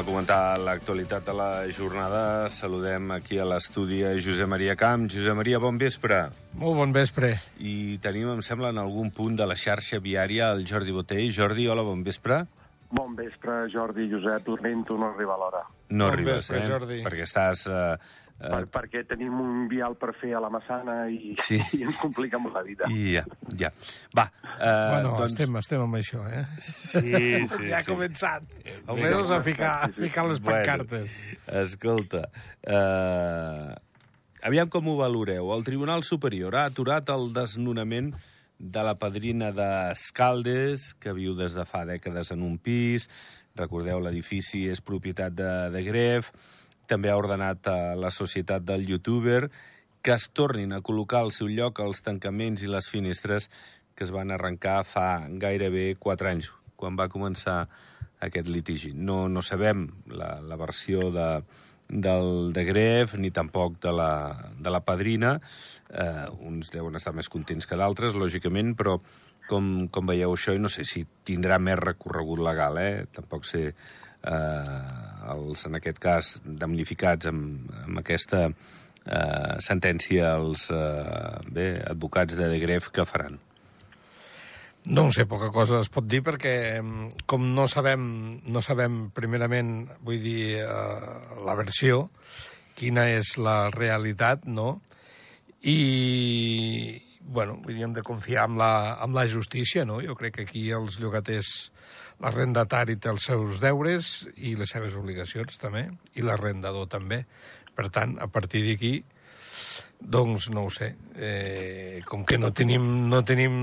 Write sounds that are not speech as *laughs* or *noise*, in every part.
A comentar l'actualitat de la jornada. Saludem aquí a l'estudi a Josep Maria Camp. Josep Maria, bon vespre. Molt bon vespre. I tenim, em sembla, en algun punt de la xarxa viària el Jordi Botell. Jordi, hola, bon vespre. Bon vespre, Jordi i Josep. Lamento no arribar a l'hora. No Bon arribes, vespre, eh? Jordi. Perquè estàs... Eh, Per, eh, perquè tenim un vial per fer a la Massana i, Sí. *laughs* i ens complica molt la vida. I ja, ja. Va, eh, bueno, doncs... estem, estem amb això, eh? Sí, *laughs* sí, ja ha sí. començat. Almenys a ficar, a ficar les pancartes. Bueno, escolta, eh, aviam com ho valoreu. El Tribunal Superior ha aturat el desnonament de la padrina d'Escaldes, que viu des de fa dècades en un pis. Recordeu, l'edifici és propietat de, de Gref. També ha ordenat a la societat del youtuber que es tornin a col·locar al seu lloc els tancaments i les finestres que es van arrencar fa gairebé 4 anys, quan va començar aquest litigi. No, no sabem la, la versió de, del de Gref ni tampoc de la, de la padrina. Eh, uns deuen estar més contents que d'altres, lògicament, però com, com veieu això, i no sé si tindrà més recorregut legal, eh? Tampoc sé eh, els, en aquest cas, damnificats amb, amb aquesta eh, sentència els eh, bé, advocats de De Gref que faran. No sé, poca cosa es pot dir perquè mm, com no sabem, no sabem primerament, vull dir, eh, la versió, quina és la realitat, no? I, bueno, vull dir, hem de confiar en la, en la justícia, no? Jo crec que aquí els llogaters, l'arrendatari té els seus deures i les seves obligacions també, i l'arrendador també. Per tant, a partir d'aquí, doncs no ho sé. Eh, com que no tenim, no tenim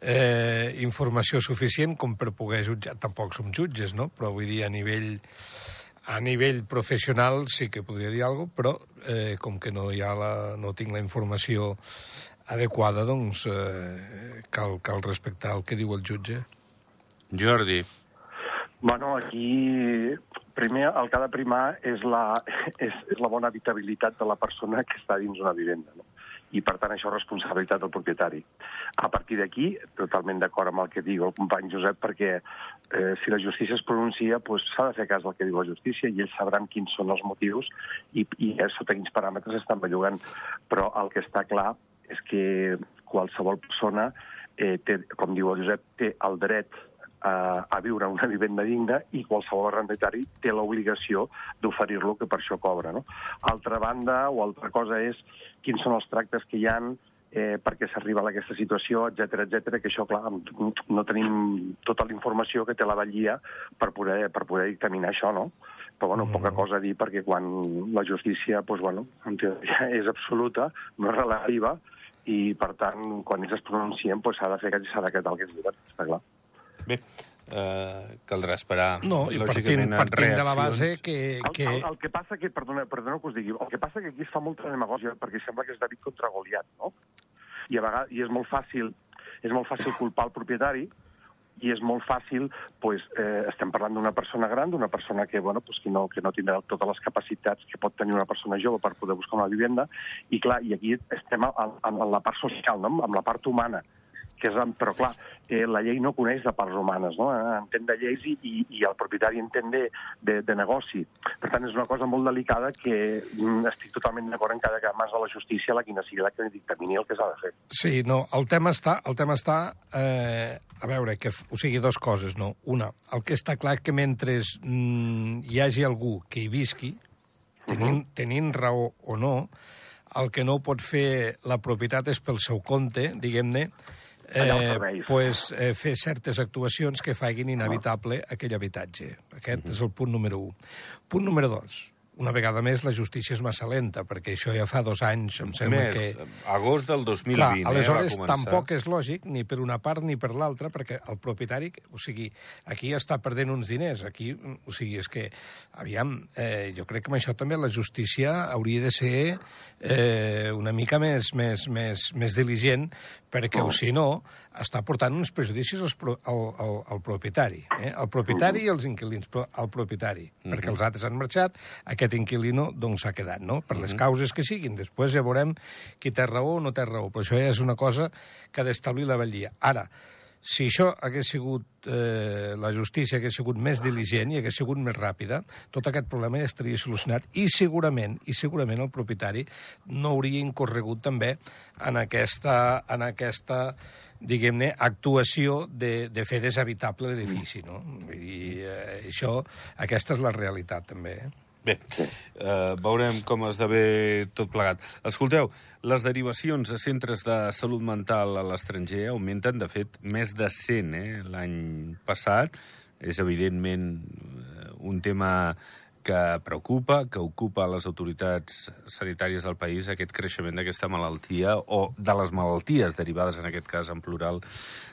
eh, informació suficient com per poder jutjar, tampoc som jutges, no? Però vull dir, a nivell, a nivell professional sí que podria dir alguna cosa, però eh, com que no, hi ha la, no tinc la informació adequada, doncs eh, cal, cal respectar el que diu el jutge. Jordi, Bueno, aquí primer el que ha de primar és la, *laughs* és, és la bona habitabilitat de la persona que està dins una vivenda. No? I, per tant, això és responsabilitat del propietari. A partir d'aquí, totalment d'acord amb el que diu el company Josep, perquè eh, si la justícia es pronuncia, doncs s'ha de fer cas del que diu la justícia i ells sabran quins són els motius i, i eh, sota quins paràmetres estan bellugant. Però el que està clar és que qualsevol persona, eh, té, com diu el Josep, té el dret a, a viure una vivenda digna i qualsevol arrendatari té l'obligació d'oferir-lo que per això cobra. No? Altra banda, o altra cosa és quins són els tractes que hi han eh, perquè s'arriba a aquesta situació, etc etc que això, clar, no tenim tota la informació que té la Vallia per poder, per poder dictaminar això, no? Però, bueno, poca cosa a dir, perquè quan la justícia, doncs, bueno, en teoria *laughs* és absoluta, no és relativa, i, per tant, quan ells es pronuncien, doncs, s'ha de fer que s'ha d'acatar el que es diuen, està clar. Bé, eh, caldrà esperar, No, i partint, lògicament, partint de la base reaccions. que... El, que... el, el que passa que, perdona, perdona que us digui, el que passa que aquí es fa molta demagògia perquè sembla que és David contra Goliat, no? I a vegades, i és molt fàcil, és molt fàcil culpar el propietari i és molt fàcil, pues, eh, estem parlant d'una persona gran, d'una persona que, bueno, pues, que, no, que no tindrà totes les capacitats que pot tenir una persona jove per poder buscar una vivenda, i clar, i aquí estem en, en la part social, no? amb la part humana, que és, però clar, eh, la llei no coneix de parts humanes, no? Eh, entén de lleis i, i, i el propietari entén de, de, de negoci. Per tant, és una cosa molt delicada que mm, estic totalment d'acord en cada cas de la justícia, la quina sigui la que dictamini el que s'ha de fer. Sí, no, el tema està, el tema està eh, a veure, que, o sigui, dues coses, no? Una, el que està clar que mentre mm, hi hagi algú que hi visqui, tenint, tenint raó o no, el que no pot fer la propietat és pel seu compte, diguem-ne, eh, pues, eh, fer certes actuacions que facin inevitable aquell habitatge. Aquest és el punt número 1. Punt número 2. Una vegada més, la justícia és massa lenta, perquè això ja fa dos anys, em sembla Més, que... agost del 2020, Clar, eh, aleshores va començar. tampoc és lògic ni per una part ni per l'altra, perquè el propietari, o sigui, aquí està perdent uns diners, aquí, o sigui, és que, aviam, eh, jo crec que amb això també la justícia hauria de ser eh, una mica més, més, més, més diligent, perquè, o si no, està portant uns prejudicis als pro, al, al, al propietari. Eh? El propietari i els inquilins, però al propietari, perquè els altres han marxat, aquest inquilino doncs s'ha quedat, no? Per les causes que siguin. Després ja veurem qui té raó o no té raó, però això ja és una cosa que ha d'establir la vetllia. Ara, si això hagués sigut, eh, la justícia hagués sigut més diligent i hagués sigut més ràpida, tot aquest problema ja estaria solucionat i segurament, i segurament el propietari no hauria incorregut també en aquesta, en aquesta diguem-ne, actuació de, de fer deshabitable l'edifici, no? Dir, eh, això, aquesta és la realitat, també, eh? Bé, eh, veurem com esdevé tot plegat. Escolteu, les derivacions a centres de salut mental a l'estranger augmenten, de fet, més de 100 eh, l'any passat. És evidentment eh, un tema que preocupa, que ocupa les autoritats sanitàries del país, aquest creixement d'aquesta malaltia, o de les malalties derivades, en aquest cas, en plural,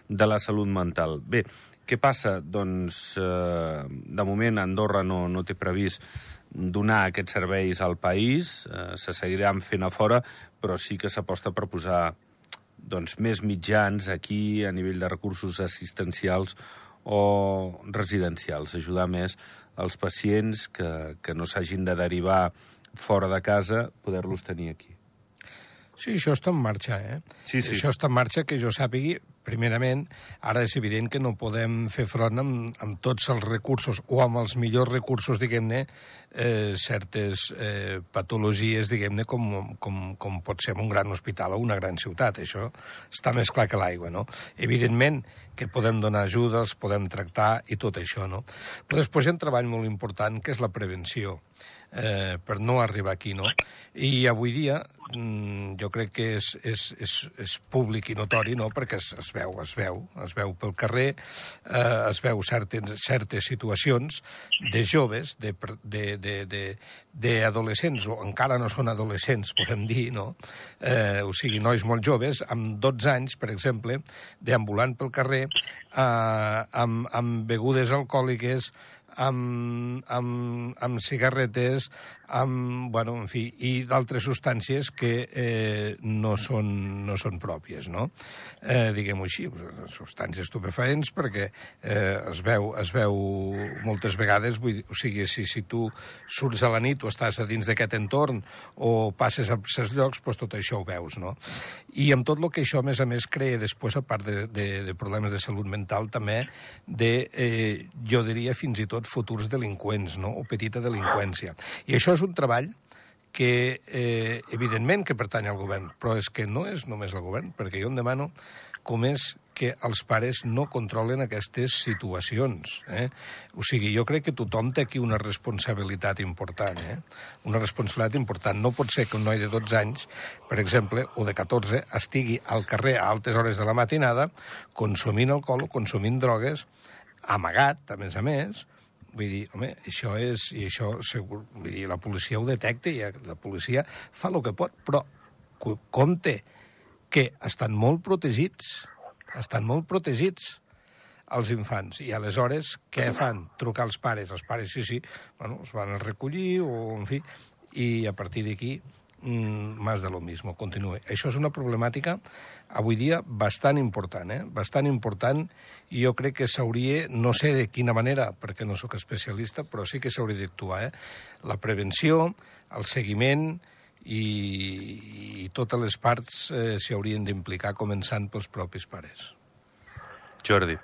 de la salut mental. Bé, què passa? Doncs, eh, de moment, Andorra no, no té previst donar aquests serveis al país, eh, se seguiran fent a fora, però sí que s'aposta per posar doncs, més mitjans aquí a nivell de recursos assistencials o residencials, ajudar més els pacients que, que no s'hagin de derivar fora de casa, poder-los tenir aquí. Sí, això està en marxa, eh? Sí, sí. Això està en marxa, que jo sàpigui, primerament, ara és evident que no podem fer front amb, amb tots els recursos, o amb els millors recursos, diguem-ne, eh, certes eh, patologies, diguem-ne, com, com, com pot ser un gran hospital o una gran ciutat. Això està més clar que l'aigua, no? Evidentment que podem donar ajuda, els podem tractar i tot això, no? Però després hi ha un treball molt important, que és la prevenció eh, per no arribar aquí, no? I avui dia jo crec que és, és, és, és públic i notori, no?, perquè es, es veu, es veu, es veu pel carrer, eh, es veu certes, certes situacions de joves, de, de, de, de, de adolescents, o encara no són adolescents, podem dir, no?, eh, o sigui, nois molt joves, amb 12 anys, per exemple, deambulant pel carrer, eh, amb, amb begudes alcohòliques, amb, amb, amb cigarretes, amb, bueno, en fi, i d'altres substàncies que eh, no, són, no són pròpies, no? Eh, Diguem-ho així, substàncies estupefaents, perquè eh, es, veu, es veu moltes vegades, vull, o sigui, si, si tu surts a la nit o estàs a dins d'aquest entorn o passes a certs llocs, doncs tot això ho veus, no? I amb tot el que això, a més a més, crea després, a part de, de, de problemes de salut mental, també de, eh, jo diria, fins i tot futurs delinqüents, no? o petita delinqüència. I això és un treball que, eh, evidentment, que pertany al govern, però és que no és només el govern, perquè jo em demano com és que els pares no controlen aquestes situacions. Eh? O sigui, jo crec que tothom té aquí una responsabilitat important, eh? una responsabilitat important. No pot ser que un noi de 12 anys, per exemple, o de 14, estigui al carrer a altes hores de la matinada consumint alcohol o consumint drogues, amagat, a més a més, Vull dir, home, això és... I això, segur, vull dir, la policia ho detecta i la policia fa el que pot, però compte que estan molt protegits, estan molt protegits els infants. I aleshores, què fan? Trucar als pares. Els pares, sí, sí, bueno, es van a recollir, o, en fi, i a partir d'aquí más de lo mismo, continue. Això és una problemàtica avui dia bastant important, eh? bastant important, i jo crec que s'hauria, no sé de quina manera, perquè no sóc especialista, però sí que s'hauria d'actuar. Eh? La prevenció, el seguiment i, i totes les parts eh, s'hi haurien d'implicar, començant pels propis pares. Jordi.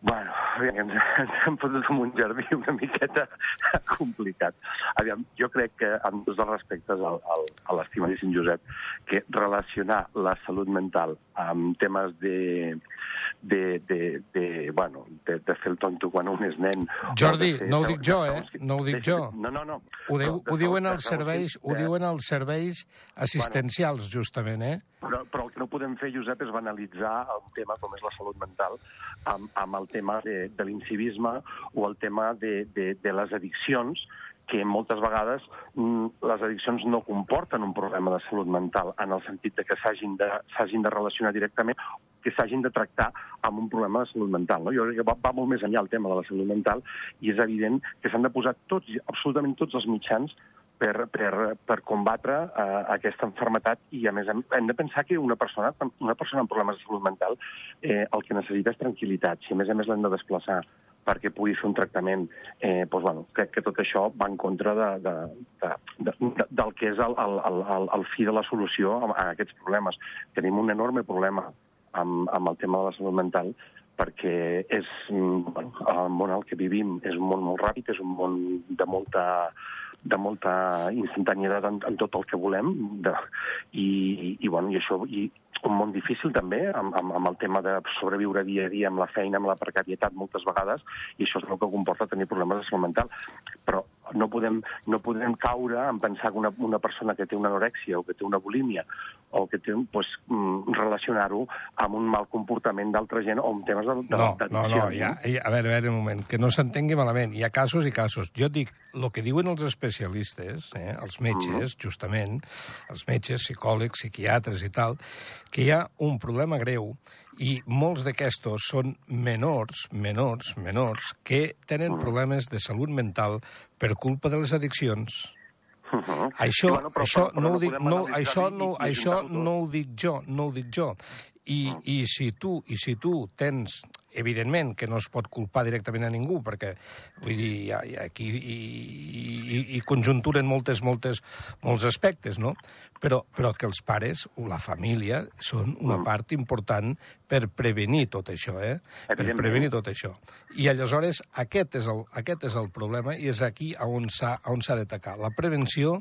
Bueno, *laughs* aviam, ens, ens hem fotut en un jardí una miqueta *laughs* complicat. Aviam, jo crec que, amb tots els respectes al, al, a l'estimadíssim Josep, que relacionar la salut mental amb temes de, de, de, de, bueno, de, de fer el tonto quan un és nen. Jordi, fer, no ho dic jo, eh? No ho dic jo. No, no, no. Ho, diu, ho diuen els serveis, ho diuen els serveis assistencials, justament, eh? Però, però podem fer, Josep, és banalitzar un tema com és la salut mental amb, amb el tema de, de l'incivisme o el tema de, de, de les addiccions, que moltes vegades mm, les addiccions no comporten un problema de salut mental en el sentit de que s'hagin de, de relacionar directament que s'hagin de tractar amb un problema de salut mental. No? Jo crec que va, va molt més enllà el tema de la salut mental i és evident que s'han de posar tots, absolutament tots els mitjans per, per, per combatre uh, aquesta enfermetat i, a més, hem, de pensar que una persona, una persona amb problemes de salut mental eh, el que necessita és tranquil·litat. Si, a més a més, l'hem de desplaçar perquè pugui fer un tractament, eh, doncs, bueno, crec que tot això va en contra de, de, de, de, de, del que és el, el, el, el fi de la solució a, a aquests problemes. Tenim un enorme problema amb, amb el tema de la salut mental, perquè és, mm, bueno, el món al que vivim és un món molt ràpid, és un món de molta de molta instantanietat en, en tot el que volem de, i, i, bueno, i això i un món difícil també amb, amb, amb el tema de sobreviure dia a dia amb la feina, amb la precarietat moltes vegades i això és el que comporta tenir problemes de salut mental. Però no podem, no podem caure en pensar que una, una persona que té una anorèxia o que té una bulímia o que té, pues, mm, relacionar-ho amb un mal comportament d'altra gent o amb temes de, de, no, no, no, ja, a veure, a veure, un moment, que no s'entengui malament. Hi ha casos i casos. Jo dic, el que diuen els especialistes, eh, els metges, mm -hmm. justament, els metges, psicòlegs, psiquiatres i tal, que hi ha un problema greu i molts d'aquestos són menors, menors, menors, que tenen problemes de salut mental per culpa de les addiccions. Uh -huh. Això, bueno, però, això, però, no, ho dic, no, això, no, això no ho dic jo, no ho dic jo. I, uh -huh. i, si tu, I si tu tens evidentment que no es pot culpar directament a ningú, perquè vull dir, hi ha, hi ha aquí i, i, i conjunturen moltes, moltes, molts aspectes, no? Però, però que els pares o la família són una mm. part important per prevenir tot això, eh? Per prevenir tot això. I aleshores aquest és el, aquest és el problema i és aquí on s'ha d'atacar. La prevenció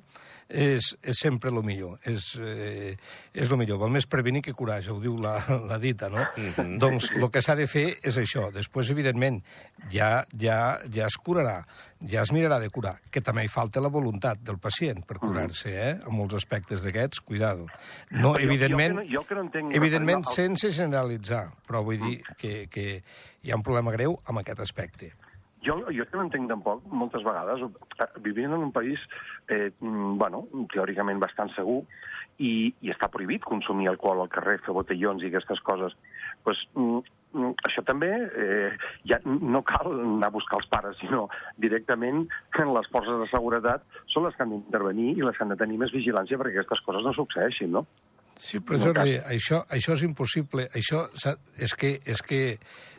és, és sempre el millor, és, eh, és el millor. Val més prevenir que curar, ho diu la, la dita, no? Mm -hmm. Doncs el que s'ha de fer és això. Després, evidentment, ja, ja, ja es curarà, ja es mirarà de curar, que també hi falta la voluntat del pacient per curar-se, eh? En molts aspectes d'aquests, cuidado. No, però evidentment, jo, jo, que no, jo que no entenc evidentment el... sense generalitzar, però vull dir que, que hi ha un problema greu amb aquest aspecte. Jo, jo que no entenc tampoc, moltes vegades, vivint en un país, eh, mm, bueno, teòricament bastant segur, i, i està prohibit consumir alcohol al carrer, fer botellons i aquestes coses, pues, mm, Mm, això també eh, ja no cal anar a buscar els pares, sinó directament *laughs* les forces de seguretat són les que han d'intervenir i les que han de tenir més vigilància perquè aquestes coses no succeeixin, no? Sí, però no Jordi, això, això és impossible. Això és que, és que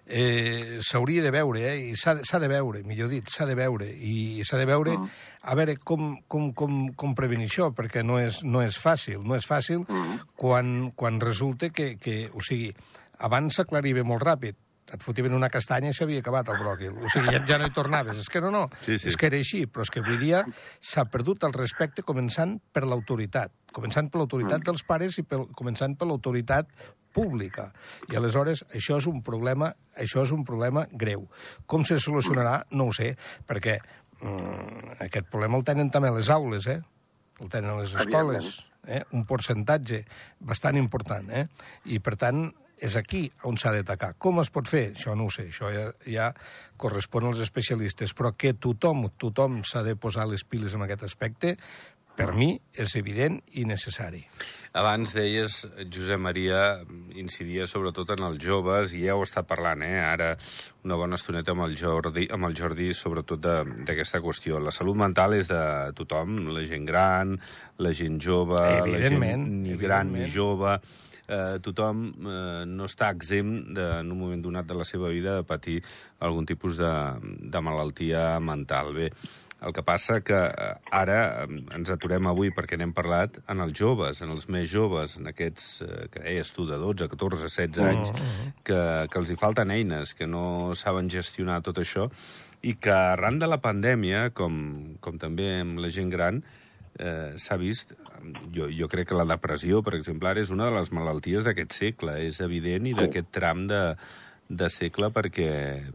eh, s'hauria de veure, eh? i s'ha de veure, millor dit, s'ha de veure, i s'ha de veure mm. a veure com, com, com, com prevenir això, perquè no és, no és fàcil, no és fàcil mm. quan, quan resulta que, que, o sigui, abans s'aclaria molt ràpid. Et fotiven una castanya i s'havia acabat el bròquil. O sigui, ja, ja no hi tornaves. És que no, no. Sí, sí. És que era així. Però és que avui dia s'ha perdut el respecte començant per l'autoritat. Començant per l'autoritat mm. dels pares i pel, començant per l'autoritat pública. I aleshores això és un problema, això és un problema greu. Com se solucionarà? No ho sé, perquè mm, aquest problema el tenen també les aules, eh? El tenen les escoles, eh? un percentatge bastant important, eh? I, per tant, és aquí on s'ha d'atacar. Com es pot fer? Això no ho sé, això ja, ja correspon als especialistes, però que tothom, tothom s'ha de posar les piles en aquest aspecte, per mi és evident i necessari. Abans deies, Josep Maria, incidia sobretot en els joves, i ja ho està parlant, eh? ara una bona estoneta amb el Jordi, amb el Jordi sobretot d'aquesta qüestió. La salut mental és de tothom, la gent gran, la gent jove, la gent ni gran ni jove eh, tothom eh, no està exempt de, en un moment donat de la seva vida de patir algun tipus de, de malaltia mental. Bé, el que passa que eh, ara eh, ens aturem avui perquè n'hem parlat en els joves, en els més joves, en aquests eh, que deies tu, de 12, 14, 16 anys, -huh. que, que els hi falten eines, que no saben gestionar tot això, i que arran de la pandèmia, com, com també amb la gent gran, eh, s'ha vist... Jo, jo crec que la depressió, per exemple, és una de les malalties d'aquest segle. És evident i d'aquest tram de, de segle perquè,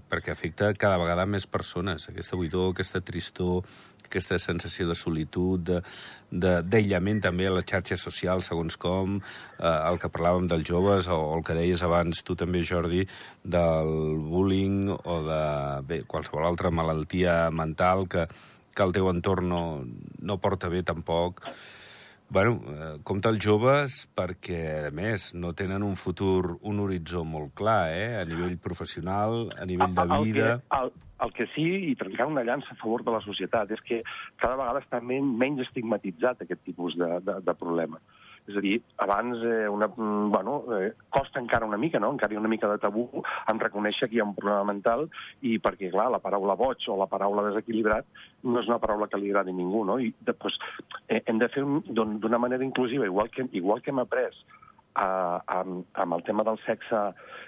perquè afecta cada vegada més persones. Aquesta buidor, aquesta tristor, aquesta sensació de solitud, d'aïllament també a les xarxes socials, segons com, eh, el que parlàvem dels joves, o, o el que deies abans tu també, Jordi, del bullying o de bé, qualsevol altra malaltia mental que, que el teu entorn no, no porta bé tampoc. Bueno, eh, compte els joves perquè, a més, no tenen un futur, un horitzó molt clar, eh? a nivell professional, a nivell de vida... El que, el, el que sí, i trencar una llança a favor de la societat, és que cada vegada està menys estigmatitzat aquest tipus de, de, de problema. És a dir, abans eh, una, mm, bueno, eh, costa encara una mica, no? encara hi ha una mica de tabú en reconèixer que hi ha un problema mental i perquè, clar, la paraula boig o la paraula desequilibrat no és una paraula que li agradi a ningú, no? I després eh, hem de fer d'una manera inclusiva, igual que, igual que hem après a, a, amb el tema del sexe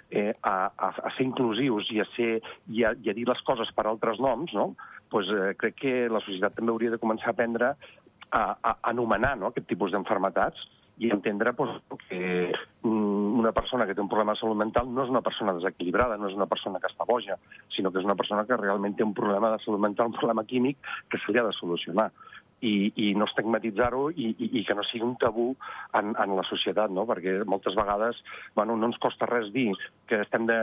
eh, a, a, a ser inclusius i a, ser, i, a, i a dir les coses per altres noms, no? pues, eh, crec que la societat també hauria de començar a aprendre a, a anomenar no? aquest tipus d'enfermetats i entendre pues, que mm, una persona que té un problema de salut mental no és una persona desequilibrada, no és una persona que està boja, sinó que és una persona que realment té un problema de salut mental, un problema químic que se li ha de solucionar i, i no estigmatitzar-ho i, i, i que no sigui un tabú en, en la societat, no? perquè moltes vegades bueno, no ens costa res dir que, estem de,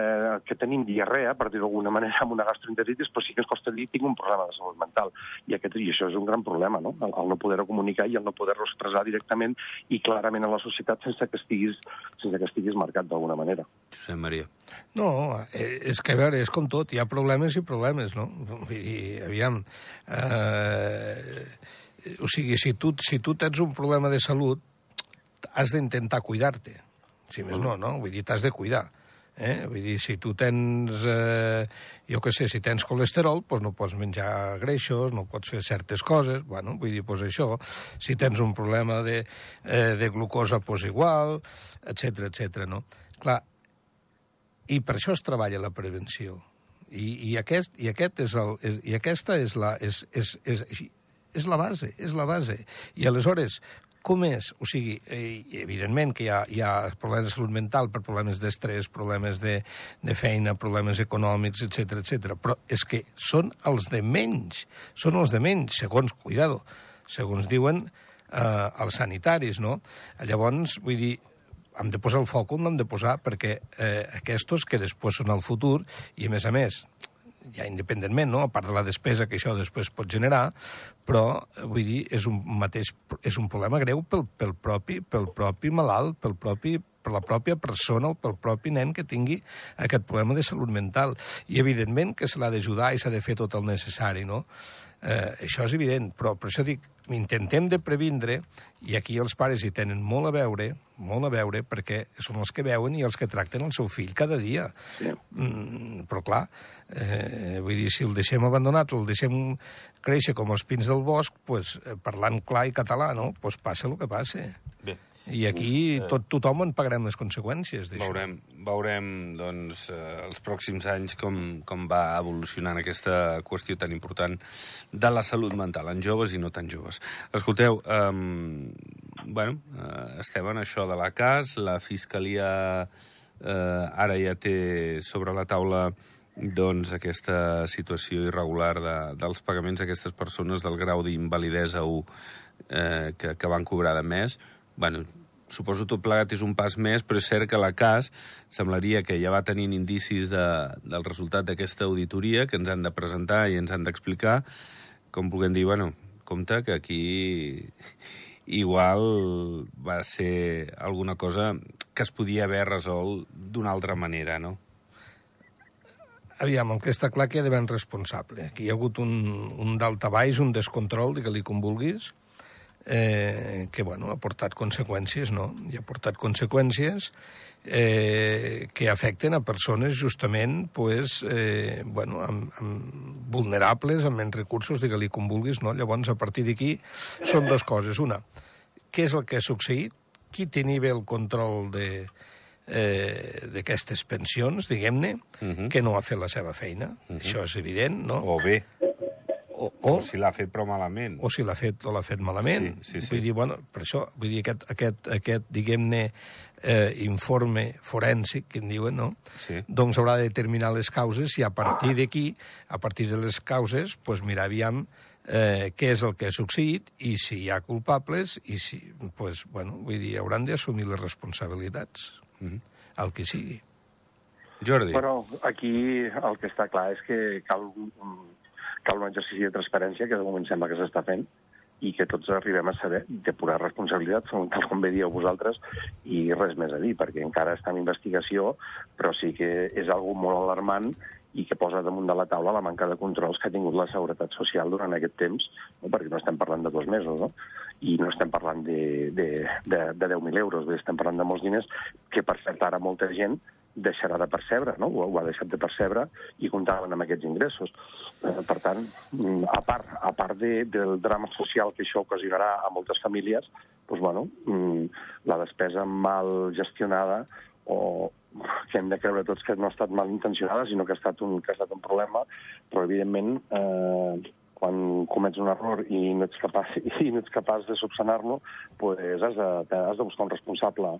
que tenim diarrea, per dir-ho d'alguna *laughs* manera, amb una gastroenteritis, però sí que ens costa dir que tinc un problema de salut mental. I, aquest, i això és un gran problema, no? el, el no poder-ho comunicar i el no poder-ho expressar directament i clarament a la societat sense que estiguis, sense que estiguis marcat d'alguna manera. Josep Maria. No, eh, és que, a veure, és com tot, hi ha problemes i problemes, no? Vull dir, aviam... Eh, o sigui, si tu, si tu tens un problema de salut, has d'intentar cuidar-te. Si més no, no? Vull dir, t'has de cuidar. Eh? Vull dir, si tu tens, eh, jo què sé, si tens colesterol, doncs no pots menjar greixos, no pots fer certes coses, bueno, vull dir, doncs això, si tens un problema de, eh, de glucosa, doncs igual, etc etc. no? Clar, i per això es treballa la prevenció. I, i, aquest, i, aquest és el, és, i aquesta és la, és, és, és, és la base, és la base. I aleshores, com és? O sigui, eh, evidentment que hi ha, hi ha problemes de salut mental per problemes d'estrès, problemes de, de feina, problemes econòmics, etc etc. però és que són els de menys, són els de menys, segons, cuidado, segons diuen eh, els sanitaris, no? Llavors, vull dir, hem de posar el foc on l'hem de posar perquè eh, aquests que després són el futur i, a més a més, ja independentment, no? a part de la despesa que això després pot generar, però, eh, vull dir, és un, mateix, és un problema greu pel, pel, propi, pel propi malalt, pel propi per la pròpia persona o pel propi nen que tingui aquest problema de salut mental. I, evidentment, que se l'ha d'ajudar i s'ha de fer tot el necessari, no? Eh, això és evident, però per això dic, intentem de previndre, i aquí els pares hi tenen molt a veure, molt a veure, perquè són els que veuen i els que tracten el seu fill cada dia. Sí. Mm, però, clar, eh, vull dir, si el deixem abandonat, el deixem créixer com els pins del bosc, pues, eh, parlant clar i català, no? pues passa el que passa. Bé. I aquí eh, tot, tothom en pagarem les conseqüències d'això. Veurem, veurem doncs, eh, els pròxims anys com, com va evolucionant aquesta qüestió tan important de la salut mental, en joves i no tan joves. Escolteu, eh, bueno, eh, estem en això de la CAS, la Fiscalia eh, ara ja té sobre la taula doncs, aquesta situació irregular de, dels pagaments a aquestes persones del grau d'invalidesa 1 eh, que, que van cobrar de mes bueno, suposo tot plegat és un pas més, però és cert que la CAS semblaria que ja va tenint indicis de, del resultat d'aquesta auditoria que ens han de presentar i ens han d'explicar, com puguem dir, bueno, compte que aquí igual va ser alguna cosa que es podia haver resolt d'una altra manera, no? Aviam, el que està clar que hi ha d'haver responsable. Aquí hi ha hagut un, un daltabaix, un descontrol, digue-li com vulguis, eh, que bueno, ha portat conseqüències, no? I ha portat conseqüències eh, que afecten a persones justament pues, eh, bueno, amb, amb vulnerables, amb menys recursos, digue-li com vulguis, no? Llavors, a partir d'aquí, són dues coses. Una, què és el que ha succeït? Qui tenia el control de, eh, d'aquestes pensions, diguem-ne, uh mhm. -huh. que no ha fet la seva feina. Uh mhm. -huh. Això és evident, no? O bé o, o, o si l'ha fet però malament. O si l'ha fet o l'ha fet malament. Sí, sí, sí. Vull dir, bueno, per això, vull dir, aquest, aquest, aquest diguem-ne, eh, informe forènsic, que en diuen, no? Sí. Doncs haurà de determinar les causes i a partir d'aquí, a partir de les causes, pues, mirar aviam eh, què és el que ha succeït i si hi ha culpables i si, pues, bueno, vull dir, hauran d'assumir les responsabilitats, mm -hmm. el que sigui. Jordi. Però aquí el que està clar és que cal un, cal un exercici de transparència que de moment sembla que s'està fent i que tots arribem a saber depurar responsabilitats, tal com bé dieu vosaltres, i res més a dir, perquè encara està en investigació, però sí que és algo molt alarmant i que posa damunt de la taula la manca de controls que ha tingut la Seguretat Social durant aquest temps, no? perquè no estem parlant de dos mesos, no? i no estem parlant de, de, de, de 10.000 euros, bé, estem parlant de molts diners que, per cert, ara molta gent deixarà de percebre, no? ho, ho ha deixat de percebre i comptaven amb aquests ingressos. Eh, per tant, mm, a part, a part de, del drama social que això ocasionarà a moltes famílies, doncs, bueno, mm, la despesa mal gestionada o que hem de creure tots que no ha estat mal intencionada, sinó que ha estat un, que ha estat un problema, però evidentment eh, quan comets un error i no ets capaç, *laughs* i no ets capaç de subsanar-lo, pues has, de, has de buscar un responsable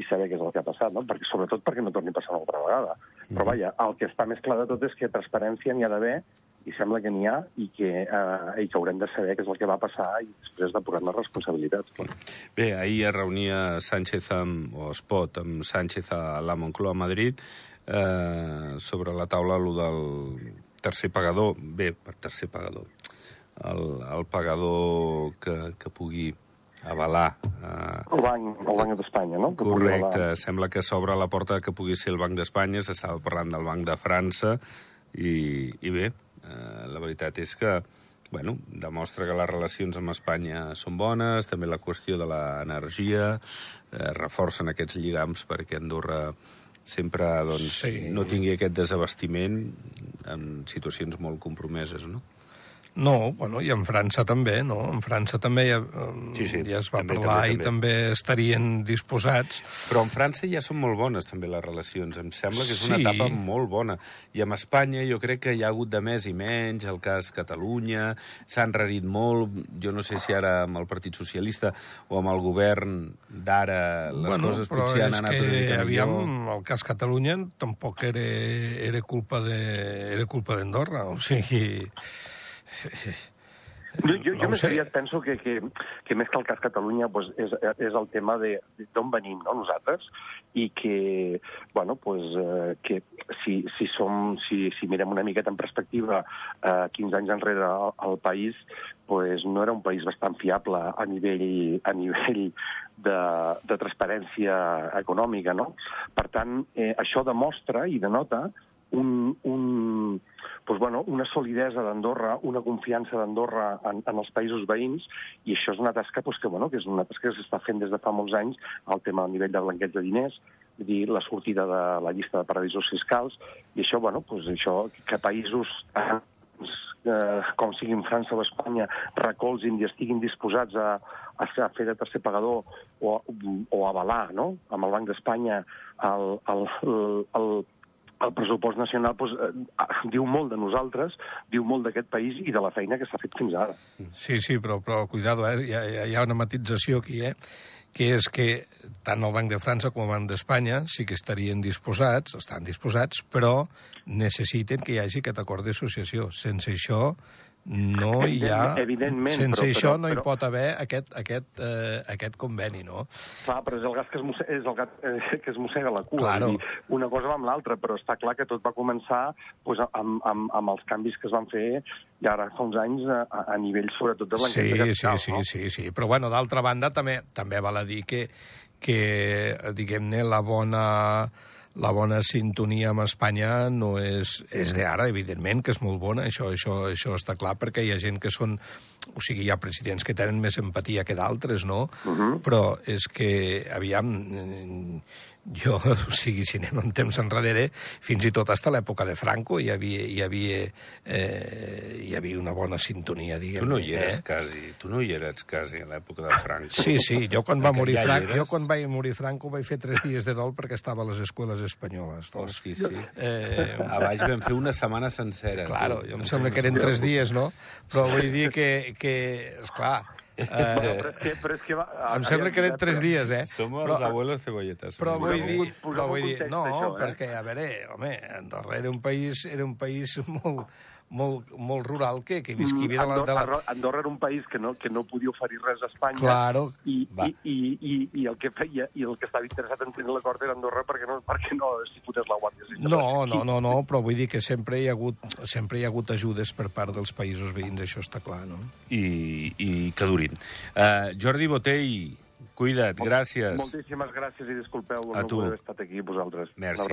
i saber què és el que ha passat, no? perquè, sobretot perquè no torni a passar una altra vegada. Mm. Però vaja, el que està més clar de tot és que transparència n'hi ha d'haver i sembla que n'hi ha i que, eh, i que haurem de saber què és el que va passar i després depurar les responsabilitats. Clar. Bé, ahir es reunia Sánchez amb, o Espot amb Sánchez a la Moncloa a Madrid eh, sobre la taula lo del tercer pagador. Bé, per tercer pagador. El, el pagador que, que pugui avalar... Eh, el Banc, el banc d'Espanya, no? Que correcte, sembla que s'obre la porta que pugui ser el Banc d'Espanya, s'estava parlant del Banc de França, i, i bé, Eh, la veritat és que bueno, demostra que les relacions amb Espanya són bones, també la qüestió de l'energia, eh, reforcen aquests lligams perquè Andorra sempre doncs, sí. no tingui aquest desabastiment en situacions molt compromeses, no? No, bueno, i en França també, no? En França també ja, sí, sí, ja es va també, parlar també, també. i també estarien disposats. Però en França ja són molt bones també les relacions, em sembla que és una sí. etapa molt bona. I amb Espanya jo crec que hi ha hagut de més i menys, el cas Catalunya, s'ha enrarit molt, jo no sé si ara amb el Partit Socialista o amb el govern d'ara les bueno, coses potser han anat una mica aviam, millor. el cas Catalunya tampoc era, era culpa de, era culpa d'Andorra, o sigui jo, jo, jo més aviat penso que, que, que més que el cas Catalunya pues, és, és el tema d'on venim no, nosaltres i que, bueno, pues, eh, que si, si, som, si, si mirem una miqueta en perspectiva eh, 15 anys enrere el, el país pues, no era un país bastant fiable a nivell, a nivell de, de transparència econòmica. No? Per tant, eh, això demostra i denota un, un, doncs, bueno, una solidesa d'Andorra, una confiança d'Andorra en, en els països veïns, i això és una tasca doncs, que, bueno, que és una tasca que s'està fent des de fa molts anys, el tema del nivell de blanqueig de diners, dir, la sortida de la llista de paradisos fiscals, i això, bueno, doncs, això que països eh, com siguin França o Espanya, recolzin i estiguin disposats a, a fer de tercer pagador o, o avalar, no?, amb el Banc d'Espanya el, el, el, el pressupost nacional doncs, eh, diu molt de nosaltres, diu molt d'aquest país i de la feina que s'ha fet fins ara. Sí, sí, però, però cuidado, eh? hi, ha, hi ha una matització aquí, eh? que és que tant el Banc de França com el Banc d'Espanya sí que estarien disposats, estan disposats, però necessiten que hi hagi aquest acord d'associació. Sense això no hi ha... Evidentment, sense però, això però, no hi però... pot haver aquest, aquest, eh, aquest conveni, no? Clar, però és el gat que es mossega, és el gat eh, que es mossega la cua. Claro. Dir, una cosa va amb l'altra, però està clar que tot va començar pues, amb, amb, amb els canvis que es van fer ja ara fa uns anys a, a nivell sobretot de blanqueig sí, de capital. Sí, no? sí, sí, sí, però bueno, d'altra banda també també val a dir que, que diguem-ne, la bona la bona sintonia amb Espanya no és, és d'ara, evidentment, que és molt bona, això, això, això està clar, perquè hi ha gent que són... O sigui, hi ha presidents que tenen més empatia que d'altres, no? Uh -huh. Però és que, aviam, jo, *laughs* o sigui, si anem un temps enrere, fins i tot fins a l'època de Franco hi havia, hi havia, eh, hi havia una bona sintonia, diguem. Tu no hi eres eh? quasi, tu no hi eres quasi a l'època de Franco. Sí, sí, jo quan va morir ja Franco, jo quan va morir Franco vaig fer tres dies de dol perquè estava a les escoles espanyoles. Doncs. Hosti, sí. Eh... A baix vam fer una setmana sencera. Claro, jo em sembla que eren tres dies, no? Però vull dir que, que esclar, Uh, però és que, però és que va, em sembla que eren tres dies, eh? Som els però, abuelos cebolletes. Però vull dir, però vull dir no, això, eh? perquè, a veure, home, Andorra era un país, era un país molt, molt, molt rural que, que visquivia mm, de la, de la... Andorra era un país que no, que no podia oferir res a Espanya claro. i, i, i, i, i, el que feia i el que estava interessat en tenir l'acord era Andorra perquè no, perquè no s'hi fotés la Guàrdia Civil. No, no, no, no, però vull dir que sempre hi ha hagut, sempre hi ha hagut ajudes per part dels països veïns, això està clar, no? I, i que durin. Uh, Jordi Botell, Cuida't, gràcies. Moltíssimes gràcies i disculpeu a no tu. haver estat aquí vosaltres. Merci.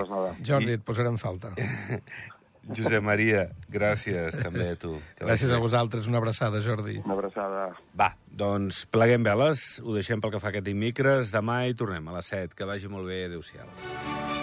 Jordi, et posarem falta. *laughs* Josep Maria, gràcies també a tu. Gràcies a vosaltres, una abraçada, Jordi. Una abraçada. Va, doncs pleguem veles, ho deixem pel que fa aquest dimecres, demà i tornem a les 7. Que vagi molt bé, adéu-siau.